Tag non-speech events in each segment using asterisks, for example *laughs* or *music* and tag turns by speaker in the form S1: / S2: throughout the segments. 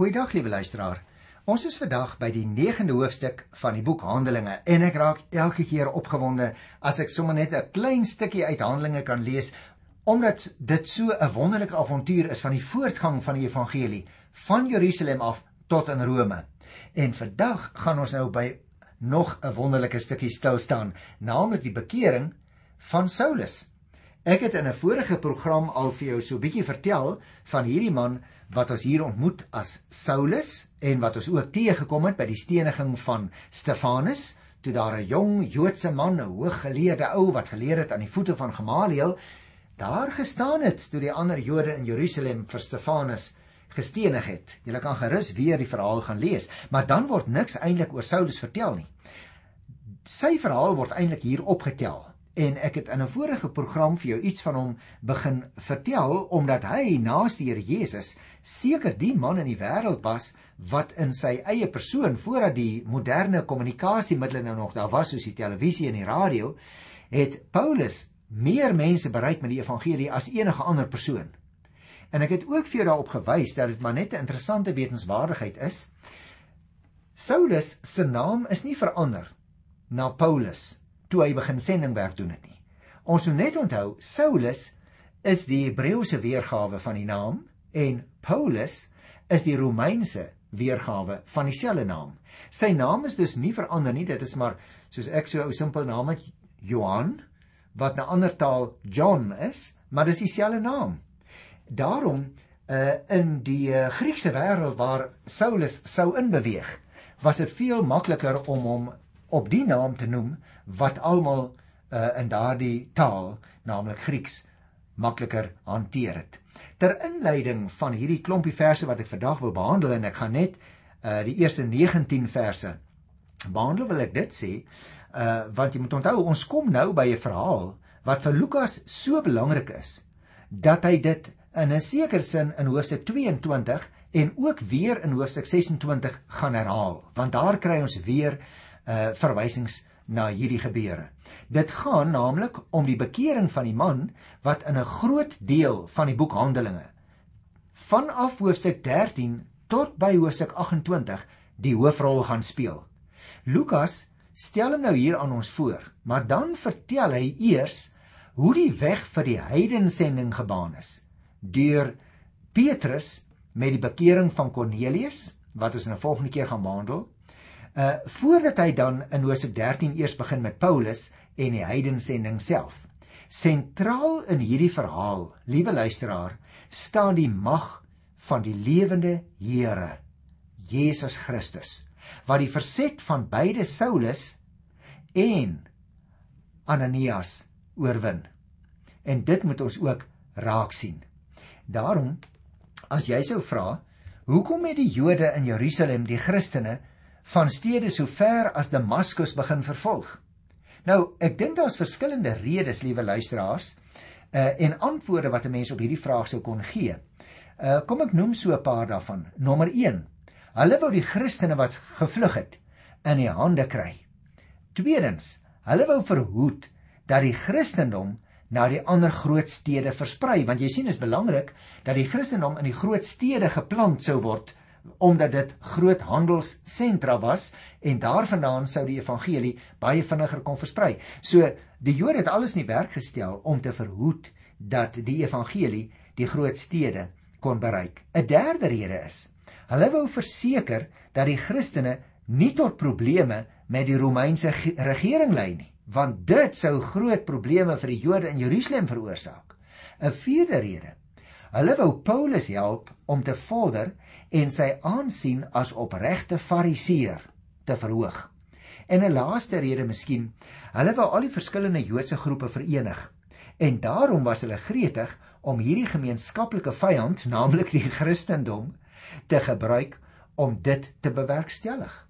S1: Goeiedag liewe luisteraar. Ons is vandag by die 9de hoofstuk van die boek Handelinge en ek raak elke keer opgewonde as ek sommer net 'n klein stukkie uit Handelinge kan lees omdat dit so 'n wonderlike avontuur is van die voortgang van die evangelie van Jerusalem af tot in Rome. En vandag gaan ons nou by nog 'n wonderlike stukkie stil staan, naamlik die bekering van Saulus. Ek het in 'n vorige program al vir jou so 'n bietjie vertel van hierdie man wat ons hier ontmoet as Saulus en wat ons ook teëgekom het by die steniging van Stefanus, toe daar 'n jong Joodse man, 'n hooggeleerde ou wat geleer het aan die voete van Gamaliel, daar gestaan het toe die ander Jode in Jerusalem vir Stefanus gestenig het. Jy kan gerus weer die verhaal gaan lees, maar dan word niks eintlik oor Saulus vertel nie. Sy verhaal word eintlik hier opgetel en ek het in 'n vorige program vir jou iets van hom begin vertel omdat hy naas die Here Jesus seker die man in die wêreld was wat in sy eie persoon voordat die moderne kommunikasiemiddels nou nog daar was soos die televisie en die radio het Paulus meer mense bereik met die evangelie as enige ander persoon. En ek het ook vir jou daarop gewys dat dit maar net 'n interessante wetenswaardigheid is. Saulus se naam is nie verander na Paulus toe hy begin sendingwerk doen het nie. Ons moet net onthou Saulus is die Hebreëse weergawe van die naam en Paulus is die Romeinse weergawe van dieselfde naam. Sy naam is dus nie verander nie, dit is maar soos ek so 'n ou simpel naam het Johan wat 'n ander taal John is, maar dis dieselfde naam. Daarom uh in die uh, Griekse wêreld waar Saulus sou inbeweeg, was dit veel makliker om hom op die naam te noem wat almal uh, in daardie taal, naamlik Grieks, makliker hanteer het. Ter inleiding van hierdie klompie verse wat ek vandag wil behandel en ek gaan net uh, die eerste 19 verse behandel wil ek dit sê, uh, want jy moet onthou ons kom nou by 'n verhaal wat vir Lukas so belangrik is dat hy dit in 'n sekere sin in hoofstuk 22 en ook weer in hoofstuk 26 gaan herhaal, want daar kry ons weer uh verwysings na hierdie gebeure. Dit gaan naamlik om die bekering van die man wat in 'n groot deel van die boek Handelinge vanaf hoofstuk 13 tot by hoofstuk 28 die hoofrol gaan speel. Lukas stel hom nou hier aan ons voor, maar dan vertel hy eers hoe die weg vir die heidensending gebaan is deur Petrus met die bekering van Kornelius wat ons in 'n volgende keer gaan behandel Uh voordat hy dan in Hosea 13 eers begin met Paulus en die heidensending self. Sentraal in hierdie verhaal, liewe luisteraar, staan die mag van die lewende Here, Jesus Christus, wat die verset van beide Saulus en Ananias oorwin. En dit moet ons ook raak sien. Daarom as jy sou vra, hoekom het die Jode in Jerusalem die Christene van stede so ver as Damaskus begin vervolg. Nou, ek dink daar's verskillende redes, liewe luisteraars, uh en antwoorde wat 'n mens op hierdie vraag sou kon gee. Uh kom ek noem so 'n paar daarvan. Nommer 1. Hulle wou die Christene wat gevlug het in die hande kry. Tweedens, hulle wou verhoed dat die Christendom na die ander groot stede versprei, want jy sien is belangrik dat die Christendom in die groot stede geplant sou word omdat dit groot handelssentra was en daarvandaan sou die evangelie baie vinniger kon versprei. So die Jode het alles in die werk gestel om te verhoed dat die evangelie die groot stede kon bereik. 'n Derde rede is: hulle wou verseker dat die Christene nie tot probleme met die Romeinse regering lei nie, want dit sou groot probleme vir die Jode in Jerusalem veroorsaak. 'n Vierde rede: hulle wou Paulus help om te vorder en sy aansien as opregte fariseer te verhoog. En 'n laaste rede miskien, hulle wou al die verskillende Joodse groepe verenig. En daarom was hulle gretig om hierdie gemeenskaplike vyand, naamlik die Christendom, te gebruik om dit te bewerkstellig.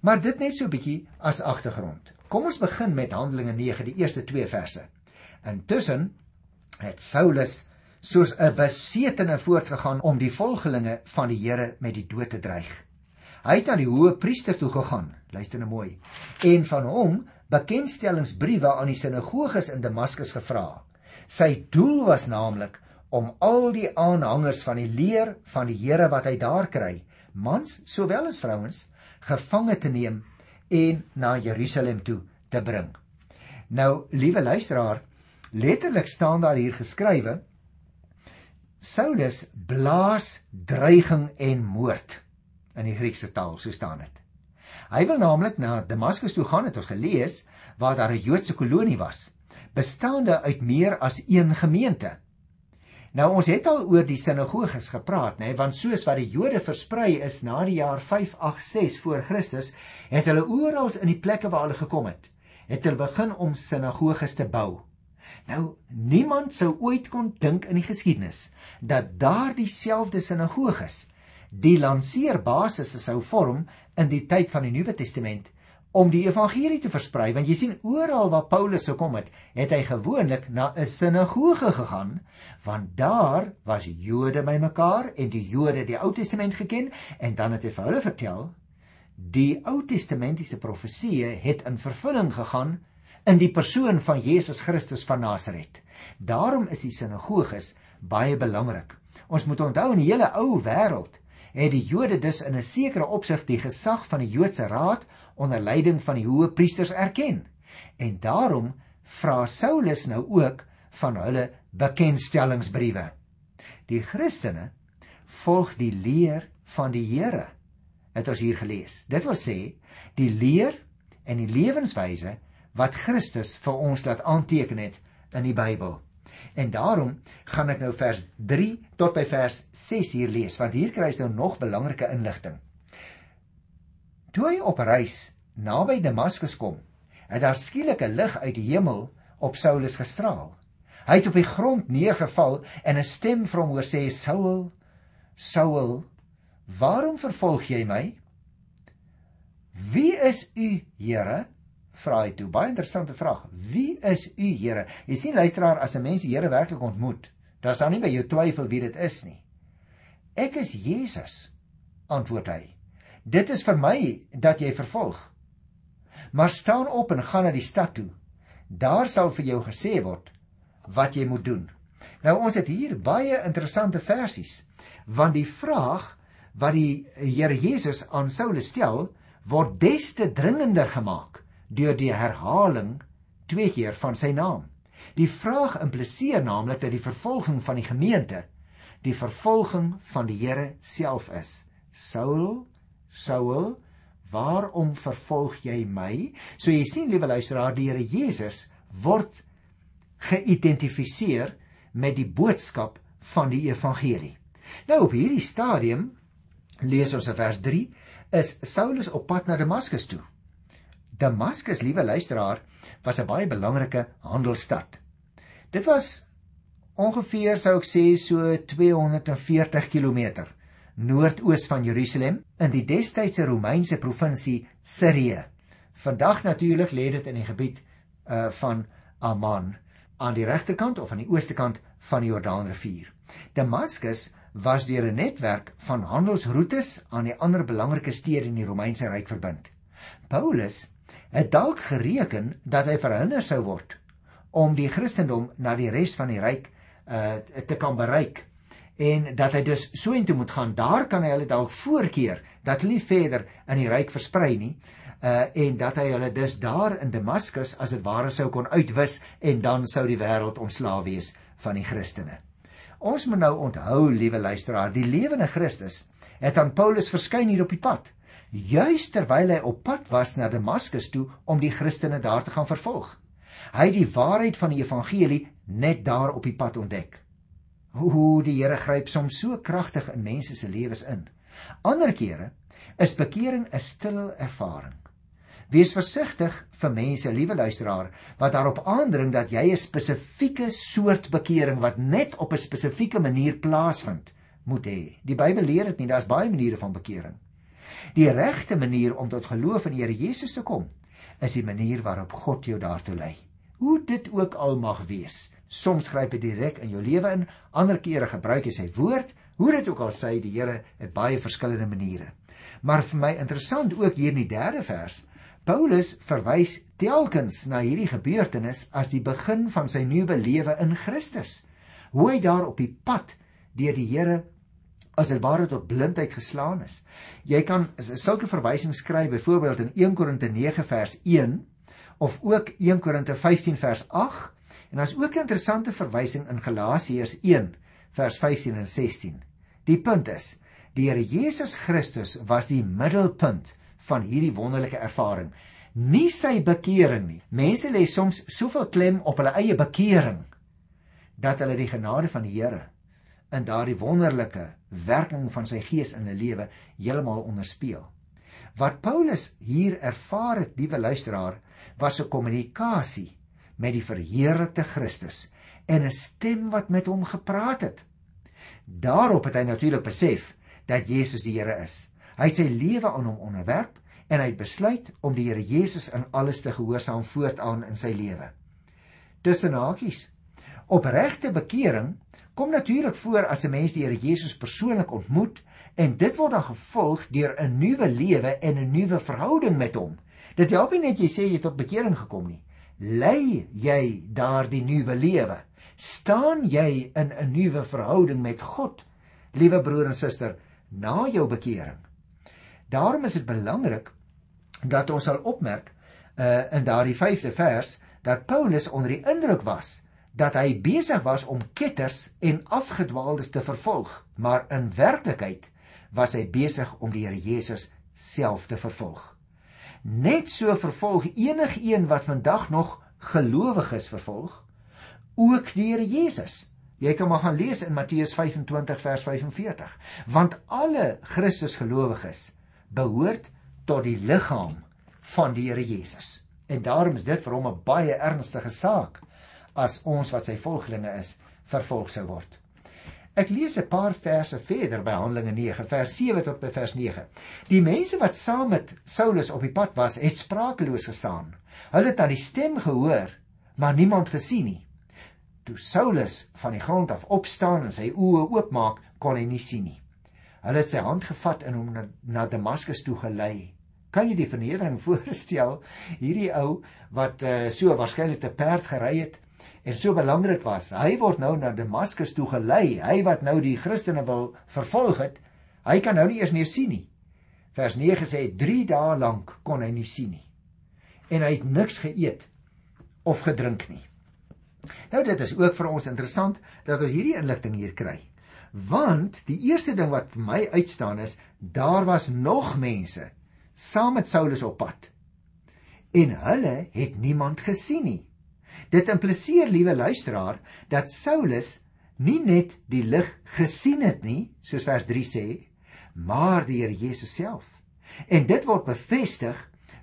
S1: Maar dit net so 'n bietjie as agtergrond. Kom ons begin met Handelinge 9, die eerste 2 verse. Intussen het Saulus soos 'n besetene voortgegaan om die volgelinge van die Here met die dood te dreig. Hy het na die hoë priester toe gegaan, luister nou mooi, en van hom bekendstellingsbriewe aan die sinagoges in Damaskus gevra. Sy doel was naamlik om al die aanhangers van die leer van die Here wat hy daar kry mans sowel as vrouens gevange te neem en na Jerusalem toe te bring. Nou, liewe luisteraar, letterlik staan daar hier geskrywe Saulus blaas dreiging en moord in die Griekse taal, so staan dit. Hy wil naamlik na Damaskus toe gaan, het ons gelees, waar daar 'n Joodse kolonie was, bestaande uit meer as een gemeente. Nou ons het al oor die sinagoges gepraat, nê, nee, want soos wat die Jode versprei is na die jaar 586 voor Christus, het hulle oral in die plekke waar hulle gekom het, het hulle begin om sinagoges te bou. Nou niemand sou ooit kon dink in die geskiedenis dat daardie selfde sinagoges die lanceerbasis sou vorm in die tyd van die Nuwe Testament om die evangelie te versprei. Want jy sien oral waar Paulus sou kom het, het hy gewoonlik na 'n sinagoge gegaan want daar was Jode bymekaar en die Jode die Ou Testament geken en dan het hy vir hulle vertel die Ou Testamentiese profeseë het in vervulling gegaan in die persoon van Jesus Christus van Nasaret. Daarom is die sinagoges baie belangrik. Ons moet onthou in die hele ou wêreld het die Jode dus in 'n sekere opsig die gesag van die Joodse raad onder leiding van die hoë priesters erken. En daarom vra Saulus nou ook van hulle bekendstellingsbriewe. Die Christene volg die leer van die Here. Het ons hier gelees. Dit wil sê die leer en die lewenswyse wat Christus vir ons laat aanteken het in die Bybel. En daarom gaan ek nou vers 3 tot by vers 6 hier lees want hier kry jy nou nog belangrike inligting. Toe hy op reis naby Damaskus kom, het daar skielik 'n lig uit die hemel op Saulus gestraal. Hy het op die grond neergeval en 'n stem van hom hoor sê: "Saul, Saul, waarom vervolg jy my? Wie is u, Here?" Vra hy toe. Baie interessante vraag. Wie is u, Here? Jy sien luisteraar, as 'n mens die Here werklik ontmoet, dan sal nie by jou twyfel wie dit is nie. Ek is Jesus, antwoord hy. Dit is vir my dat jy vervolg. Maar staan op en gaan na die stad toe. Daar sal vir jou gesê word wat jy moet doen. Nou ons het hier baie interessante versies want die vraag wat die Here Jesus aan Saulus stel word des te dringender gemaak deur die herhaling twee keer van sy naam. Die vraag impliseer naamlik dat die vervolging van die gemeente die vervolging van die Here self is. Saul Saul, waarom vervolg jy my? So jy sien liewe luisteraar, die Here Jesus word geïdentifiseer met die boodskap van die evangelie. Nou op hierdie stadium lees ons in vers 3 is Saulus op pad na Damaskus toe. Damaskus, liewe luisteraar, was 'n baie belangrike handelsstad. Dit was ongeveer sou ek sê so 240 km noordoos van Jerusalem in die destydse Romeinse provinsie Sirië. Vandag natuurlik lê dit in die gebied uh van Amman aan die regterkant of aan die ooste kant van die Jordaanrivier. Damaskus was deur 'n netwerk van handelsroetes aan die ander belangrike stede in die Romeinse ryk verbind. Paulus het dalk gereken dat hy verhinder sou word om die Christendom na die res van die ryk uh te kan bereik en dat hy dus so intoe moet gaan. Daar kan hy hulle dalk voorkeer dat hulle nie verder in die ryk versprei nie. Uh en dat hy hulle dus daar in Damaskus as dit ware sou kon uitwis en dan sou die wêreld ontslae wees van die Christene. Ons moet nou onthou, liewe luisteraar, die lewende Christus het aan Paulus verskyn hier op die pad, juis terwyl hy op pad was na Damaskus toe om die Christene daar te gaan vervolg. Hy het die waarheid van die evangelie net daar op die pad ontdek. Hoe die Here gryp soms so kragtig in mense se lewens in. Ander kere is bekering 'n stil ervaring. Wees versigtig vir mense, liewe luisteraar, wat daarop aandring dat jy 'n spesifieke soort bekering wat net op 'n spesifieke manier plaasvind, moet hê. Die Bybel leer dit nie, daar's baie maniere van bekering. Die regte manier om tot geloof in die Here Jesus te kom, is die manier waarop God jou daartoe lei. Hoe dit ook al mag wees. Soms gryp hy direk in jou lewe in, ander kere gebruik hy sy woord. Hoe dit ook al sê, die Here het baie verskillende maniere. Maar vir my interessant ook hier in die 3de vers, Paulus verwys telkens na hierdie gebeurtenis as die begin van sy nuwe lewe in Christus. Hoe hy daar op die pad deur die Here as dit ware tot blindheid geslaan is. Jy kan sulke verwysings kry byvoorbeeld in 1 Korinte 9 vers 1 of ook 1 Korinte 15 vers 8 en daar's ook 'n interessante verwysing in Galasiërs 1 vers 15 en 16. Die punt is, die Here Jesus Christus was die middelpunt van hierdie wonderlike ervaring, nie sy bekering nie. Mense lê soms soveel klem op hulle eie bekering dat hulle die genade van die Here in daardie wonderlike werking van sy gees in 'n lewe heeltemal onderspeel. Wat Paulus hier ervaar het, liewe luisteraar, was 'n kommunikasie met die verheerlikte Christus en 'n stem wat met hom gepraat het. Daarop het hy natuurlik besef dat Jesus die Here is. Hy het sy lewe aan hom onderwerp en hy het besluit om die Here Jesus in alles te gehoorsaam voortaan in sy lewe. Tussen hakies. Opregte bekering kom natuurlik voor as 'n mens die Here Jesus persoonlik ontmoet en dit word dan gevolg deur 'n nuwe lewe en 'n nuwe verhouding met hom. Dit help nie net jy sê jy het tot bekering gekom nie. Lei jy daardie nuwe lewe? Staan jy in 'n nuwe verhouding met God? Liewe broer en suster, na jou bekering. Daarom is dit belangrik dat ons sal opmerk uh in daardie 5de vers dat Paulus onder die indruk was dat hy besig was om ketters en afgedwaaldes te vervolg, maar in werklikheid was hy besig om die Here Jesus self te vervolg. Net so vervolg enigiemand wat vandag nog gelowig is vervolg ook die Here Jesus. Jy kan maar gaan lees in Matteus 25 vers 45, want alle Christus gelowiges behoort tot die liggaam van die Here Jesus. En daarom is dit vir hom 'n baie ernstige saak as ons wat sy volgelinge is vervolg sou word. Ek lees 'n paar verse verder by Handelinge 9 vers 7 tot by vers 9. Die mense wat saam met Saulus op die pad was, het sprakeloos gestaan. Hulle het aan die stem gehoor, maar niemand gesien nie. Toe Saulus van die grond af opstaan en sy oë oopmaak, kon hy nie sien nie. Hulle het sy hand gevat en hom na, na Damaskus toe gelei. Kan jy die vernedering *laughs* voorstel? Hierdie ou wat uh, so waarskynlik te perd gery het, en so belangrik was. Hy word nou na Damaskus toe gelei. Hy wat nou die Christene wil vervolg het, hy kan nou nie eers meer sien nie. Vers 9 sê 3 dae lank kon hy nie sien nie. En hy het niks geëet of gedrink nie. Nou dit is ook vir ons interessant dat ons hierdie inligting hier kry. Want die eerste ding wat vir my uitstaan is, daar was nog mense saam met Saulus op pad. En hulle het niemand gesien nie. Dit impliseer, liewe luisteraar, dat Saulus nie net die lig gesien het nie, soos vers 3 sê, maar die Here Jesus self. En dit word bevestig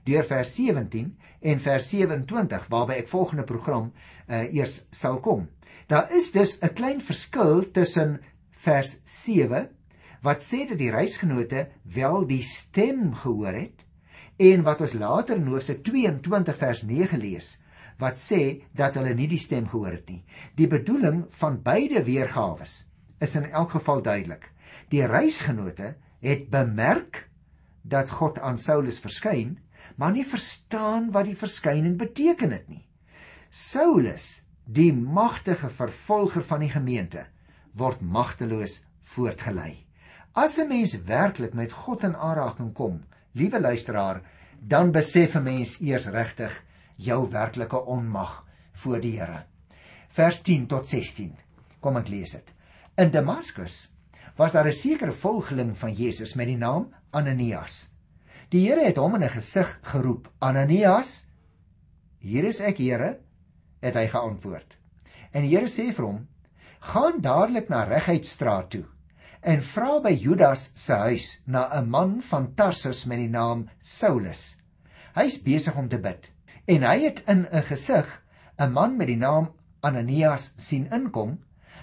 S1: deur vers 17 en vers 27 waarby ek volgende program uh, eers sal kom. Daar is dus 'n klein verskil tussen vers 7 wat sê dat die reisgenote wel die stem gehoor het en wat ons later in Hosea 22 vers 9 lees wat sê dat hulle nie die stem gehoor het nie. Die bedoeling van beide weergawe is in elk geval duidelik. Die reisgenote het bemerk dat God aan Saulus verskyn, maar nie verstaan wat die verskyning beteken het nie. Saulus, die magtige vervolger van die gemeente, word magteloos voortgelei. As 'n mens werklik met God in aanraking kom, liewe luisteraar, dan besef 'n mens eers regtig jou werklike onmag voor die Here. Vers 10 tot 16. Kom ek lees dit. In Damaskus was daar 'n sekere volgeling van Jesus met die naam Ananias. Die Here het hom in 'n gesig geroep: "Ananias." "Hier is ek, Here," het hy geantwoord. En die Here sê vir hom: "Gaan dadelik na Regheidstraat toe en vra by Judas se huis na 'n man van Tarsus met die naam Saulus. Hy's besig om te bid." En hy het in 'n gesig 'n man met die naam Ananias sien inkom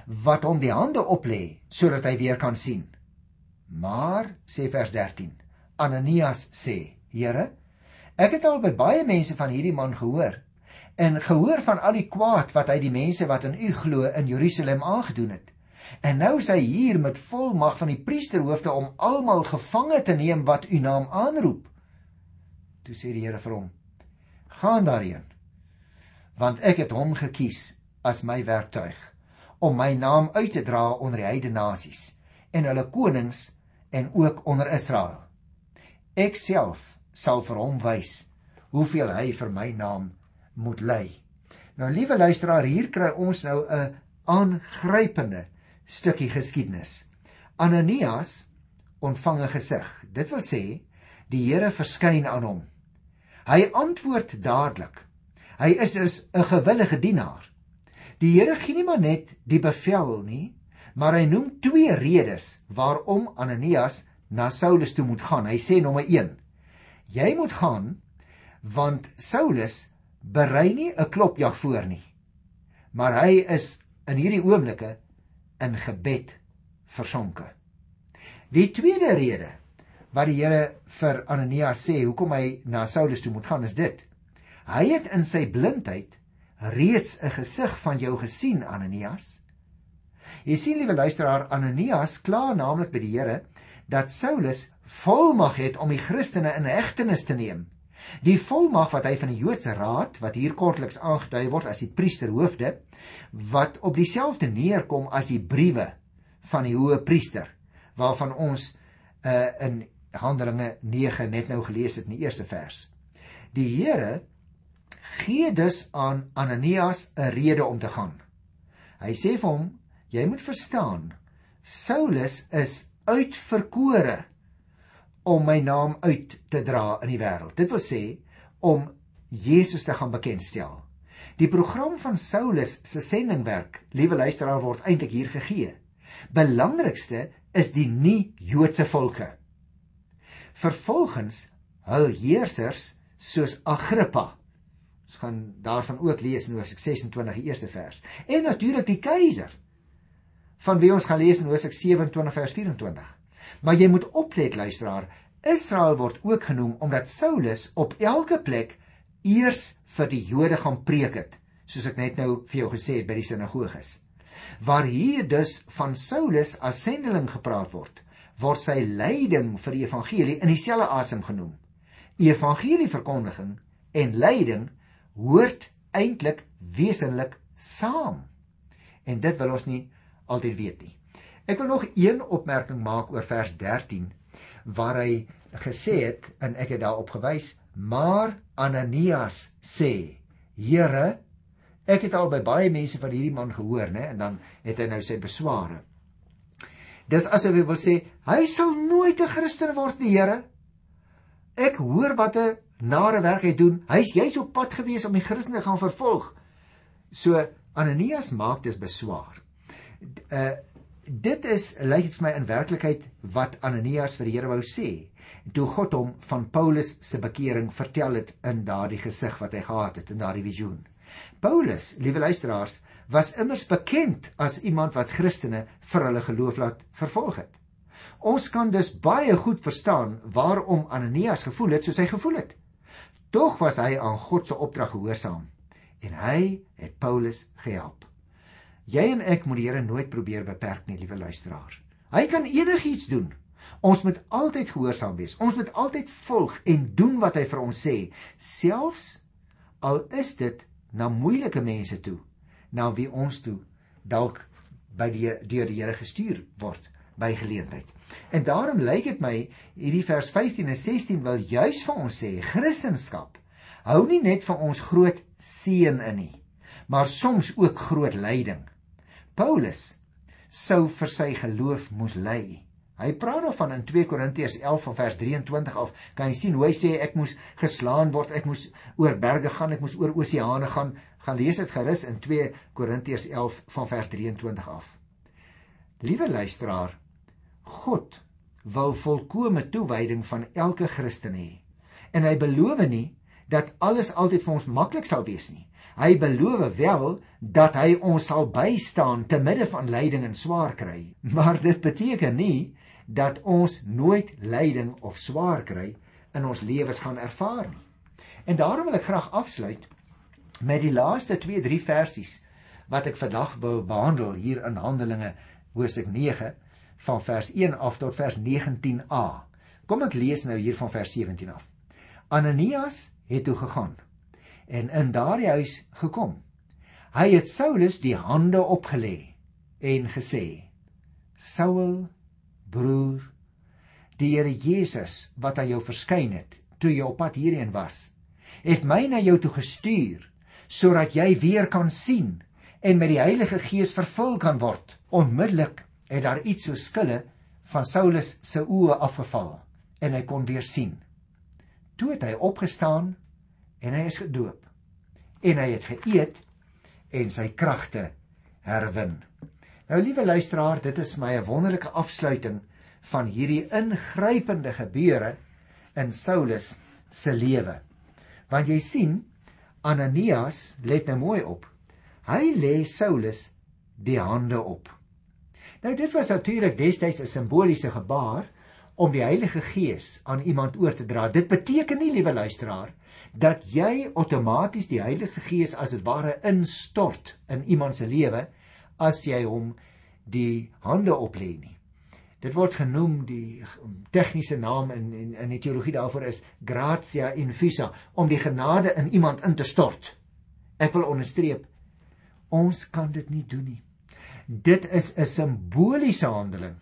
S1: wat hom die hande oplê sodat hy weer kan sien. Maar sê vers 13. Ananias sê: "Here, ek het al by baie mense van hierdie man gehoor en gehoor van al die kwaad wat hy die mense wat in U glo in Jerusalem aangedoen het. En nou is hy hier met volmag van die priesterhoofde om almal gevange te neem wat U naam aanroep." Toe sê die Here vir hom: gaan daarheen want ek het hom gekies as my werktuig om my naam uit te dra onder die heidene nasies en hulle konings en ook onder Israel. Ek self sal vir hom wys hoeveel hy vir my naam moet ly. Nou liewe luisteraar, hier kry ons nou 'n aangrypende stukkie geskiedenis. Ananias ontvang 'n gesig. Dit wil sê die Here verskyn aan hom. Hy antwoord dadelik. Hy is dus 'n gewillige dienaar. Die Here gee nie maar net die bevel nie, maar hy noem twee redes waarom Ananias na Saulus toe moet gaan. Hy sê nommer 1: Jy moet gaan want Saulus berei nie 'n klopjag voor nie. Maar hy is in hierdie oomblikke in gebed versonke. Die tweede rede wat die Here vir Ananias sê hoekom hy na Saulus toe moet gaan is dit. Hy het in sy blindheid reeds 'n gesig van jou gesien Ananias. Jy sien liewe luisteraar Ananias kla naamlik by die Here dat Saulus volmag het om die Christene in hegtenis te neem. Die volmag wat hy van die Joodse raad wat hier kortliks aangedui word as die priesterhoofde wat op dieselfde neerkom as die briewe van die hoë priester waarvan ons uh, in Handelinge 9 net nou gelees het in die eerste vers. Die Here gee dus aan Ananias 'n rede om te gaan. Hy sê vir hom: "Jy moet verstaan, Saulus is uitverkore om my naam uit te dra in die wêreld. Dit wil sê om Jesus te gaan bekendstel. Die program van Saulus se sendingwerk, liewe luisteraar, word eintlik hier gegee. Belangrikste is die nie-Joodse volke. Vervolgens hul heersers soos Agrippa. Ons gaan daarvan ook lees in Hosea 26 die eerste vers. En natuurlik die keiser van wie ons gaan lees in Hosea 27 vers 24. Maar jy moet oplet luisteraar, Israel word ook genoem omdat Saulus op elke plek eers vir die Jode gaan preek het, soos ek net nou vir jou gesê het by die sinagoges. Waar hier dus van Saulus as sendeling gepraat word, word sy lyding vir die evangelie in dieselfde asem genoem. Evangelieverkondiging en lyding hoort eintlik wesenlik saam. En dit wil ons nie altyd weet nie. Ek wil nog een opmerking maak oor vers 13 waar hy gesê het en ek het daarop gewys, maar Ananias sê: Here, ek het al by baie mense van hierdie man gehoor, né, en dan het hy nou sy besware. Dis asof hy wil sê hy sal nooit 'n Christen word nie, Here. Ek hoor wat 'n nare werk hy doen. Hy's jy's op pad gewees om die Christene gaan vervolg. So Ananias maak dus beswaar. Uh dit is lyk dit vir my in werklikheid wat Ananias vir die Here wou sê. Toe God hom van Paulus se bekering vertel het in daardie gesig wat hy gehad het in daardie visioen. Paulus, liewe luisteraars, was immers bekend as iemand wat Christene vir hulle geloof laat vervolg het. Ons kan dus baie goed verstaan waarom Ananias gevoel het soos hy gevoel het. Tog was hy aan God se opdrag gehoorsaam en hy het Paulus gehelp. Jy en ek moet die Here nooit probeer beperk nie, liewe luisteraar. Hy kan enigiets doen. Ons moet altyd gehoorsaam wees. Ons moet altyd volg en doen wat hy vir ons sê, selfs al is dit na moeilike mense toe na wie ons toe dalk by die deur die Here gestuur word by geleentheid. En daarom lyk dit my hierdie vers 15 en 16 wil juis vir ons sê Christendom hou nie net vir ons groot seën in nie, maar soms ook groot lyding. Paulus sou vir sy geloof moes ly. Hy praat dan van in 2 Korintiërs 11 van vers 23 af, kan jy sien hoe hy sê ek moes geslaan word, ek moes oor berge gaan, ek moes oor oseane gaan, gaan lees dit gerus in 2 Korintiërs 11 van vers 23 af. Liewe luisteraar, God wil volkomme toewyding van elke Christen hê. En hy beloof nie dat alles altyd vir ons maklik sal wees nie. Hy beloof wel dat hy ons sal bystaan te midde van lyding en swaar kry. Maar dit beteken nie dat ons nooit lyding of swaar kry in ons lewens gaan ervaar nie. En daarom wil ek graag afsluit met die laaste 2-3 versies wat ek vandag wil behandel hier in Handelinge hoofstuk 9 van vers 1 af tot vers 19a. Kom ek lees nou hier van vers 17 af. Ananias het toe gegaan en in daardie huis gekom. Hy het Saulus die hande opgelê en gesê: Saul, broer. Die Here Jesus wat aan jou verskyn het toe jy op pad hierheen was, het my na jou toe gestuur sodat jy weer kan sien en met die Heilige Gees vervul kan word. Onmiddellik het daar iets so skille van Saulus se oë afgeval en hy kon weer sien. Toe het hy opgestaan en hy is gedoop. En hy het geëet en sy kragte herwin. Nou liewe luisteraar, dit is my 'n wonderlike afsluiting van hierdie ingrypende gebeure in Saulus se lewe. Want jy sien, Ananias, let nou mooi op. Hy lê Saulus die hande op. Nou dit was natuurlik destyds 'n simboliese gebaar om die Heilige Gees aan iemand oor te dra. Dit beteken nie, liewe luisteraar, dat jy outomaties die Heilige Gees as dit ware instort in iemand se lewe as jy hom die hande oplê nie. Dit word genoem die tegniese naam in in in die teologie daarvoor is gratia infusa om die genade in iemand in te stort. Ek wil onderstreep ons kan dit nie doen nie. Dit is 'n simboliese handeling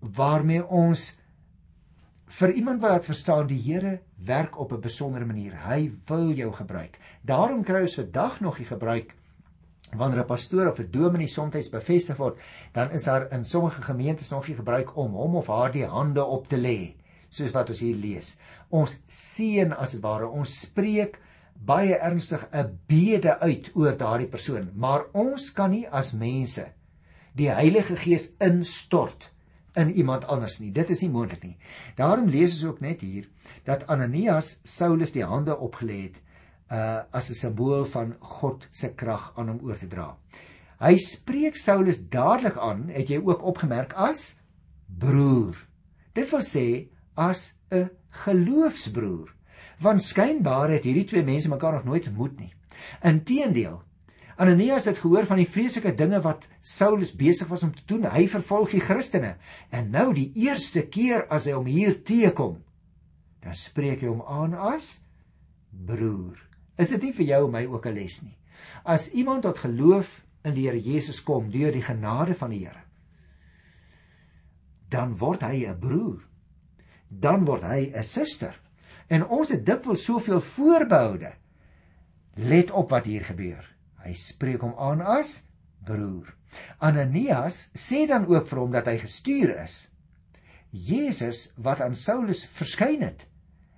S1: waarmee ons vir iemand wat verstaan die Here werk op 'n besondere manier. Hy wil jou gebruik. Daarom kry ons vandag nog die gebruik wanneer 'n pastoor of 'n dominee soms bevestig word, dan is daar in sommige gemeentes nog nie gebruik om hom of haar die hande op te lê, soos wat ons hier lees. Ons seën as dit ware, ons spreek baie ernstig 'n bede uit oor daardie persoon, maar ons kan nie as mense die Heilige Gees instort in iemand anders nie. Dit is nie moontlik nie. Daarom lees ons ook net hier dat Ananias Saulus die hande opgelê het uh as 'n simbool van God se krag aan hom oor te dra. Hy spreek Saulus dadelik aan, het jy ook opgemerk as broer. Dit wil sê as 'n geloofsbroer. Want skynbaar het hierdie twee mense mekaar nog nooit ontmoet nie. Inteendeel, Ananias het gehoor van die vreeslike dinge wat Saulus besig was om te doen. Hy vervolg die Christene en nou die eerste keer as hy hom hier teekom, dan spreek hy hom aan as broer. Is dit nie vir jou en my ook 'n les nie? As iemand tot geloof in die Here Jesus kom deur die genade van die Here, dan word hy 'n broer. Dan word hy 'n suster. En ons het dikwels soveel voorbehoude. Let op wat hier gebeur. Hy spreek hom aan as broer. Ananias sê dan ook vir hom dat hy gestuur is. Jesus wat aan Saulus verskyn het,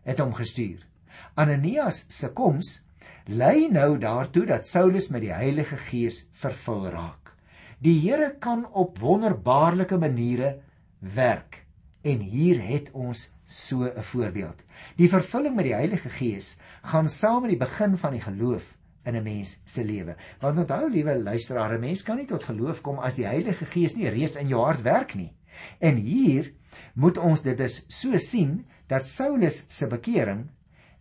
S1: het hom gestuur. Ananias se koms lei nou daartoe dat Saulus met die Heilige Gees vervul raak. Die Here kan op wonderbaarlike maniere werk en hier het ons so 'n voorbeeld. Die vervulling met die Heilige Gees gaan saam met die begin van die geloof in 'n mens se lewe. Want onthou liewe luisteraar, 'n mens kan nie tot geloof kom as die Heilige Gees nie reeds in jou hart werk nie. En hier moet ons dit dus so sien dat Saulus se bekering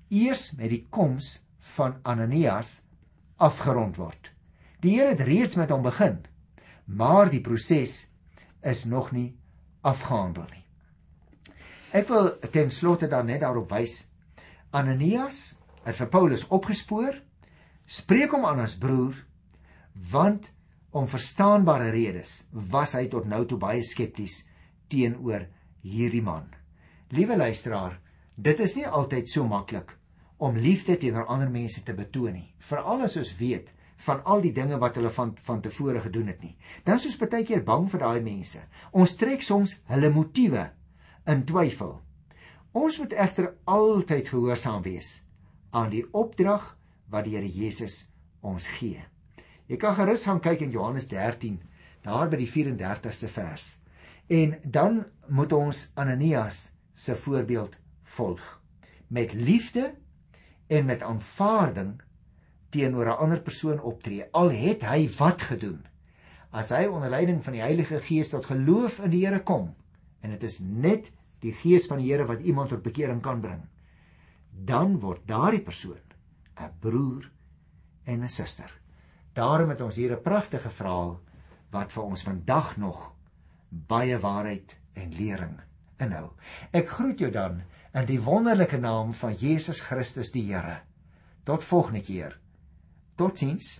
S1: eers met die koms van Ananias afgerond word. Die Here het reeds met hom begin, maar die proses is nog nie afgehandel nie. Ek wil ten slotte dan net daarop wys Ananias het vir Paulus opgespoor, spreek hom aan as broer, want om verstaanbare redes was hy tot nou toe baie skepties teenoor hierdie man. Liewe luisteraar, dit is nie altyd so maklik om liefde teenoor ander mense te betoon nie. Veral as ons weet van al die dinge wat hulle van van tevore gedoen het nie. Dan is ons baie keer bang vir daai mense. Ons trek soms hulle motiewe in twyfel. Ons moet egter altyd gehoorsaam wees aan die opdrag wat die Here Jesus ons gee. Jy kan gerus gaan kyk in Johannes 13, daar by die 34ste vers. En dan moet ons Ananias se voorbeeld volg. Met liefde en met aanvaarding teenoor 'n ander persoon optree al het hy wat gedoen. As hy onder leiding van die Heilige Gees tot geloof in die Here kom en dit is net die Gees van die Here wat iemand tot bekering kan bring dan word daardie persoon 'n broer en 'n suster. Daarom het ons hier 'n pragtige verhaal wat vir ons vandag nog baie waarheid en lering inhou. Ek groet jou dan in die wonderlike naam van Jesus Christus die Here. Tot volgende keer. Totsiens.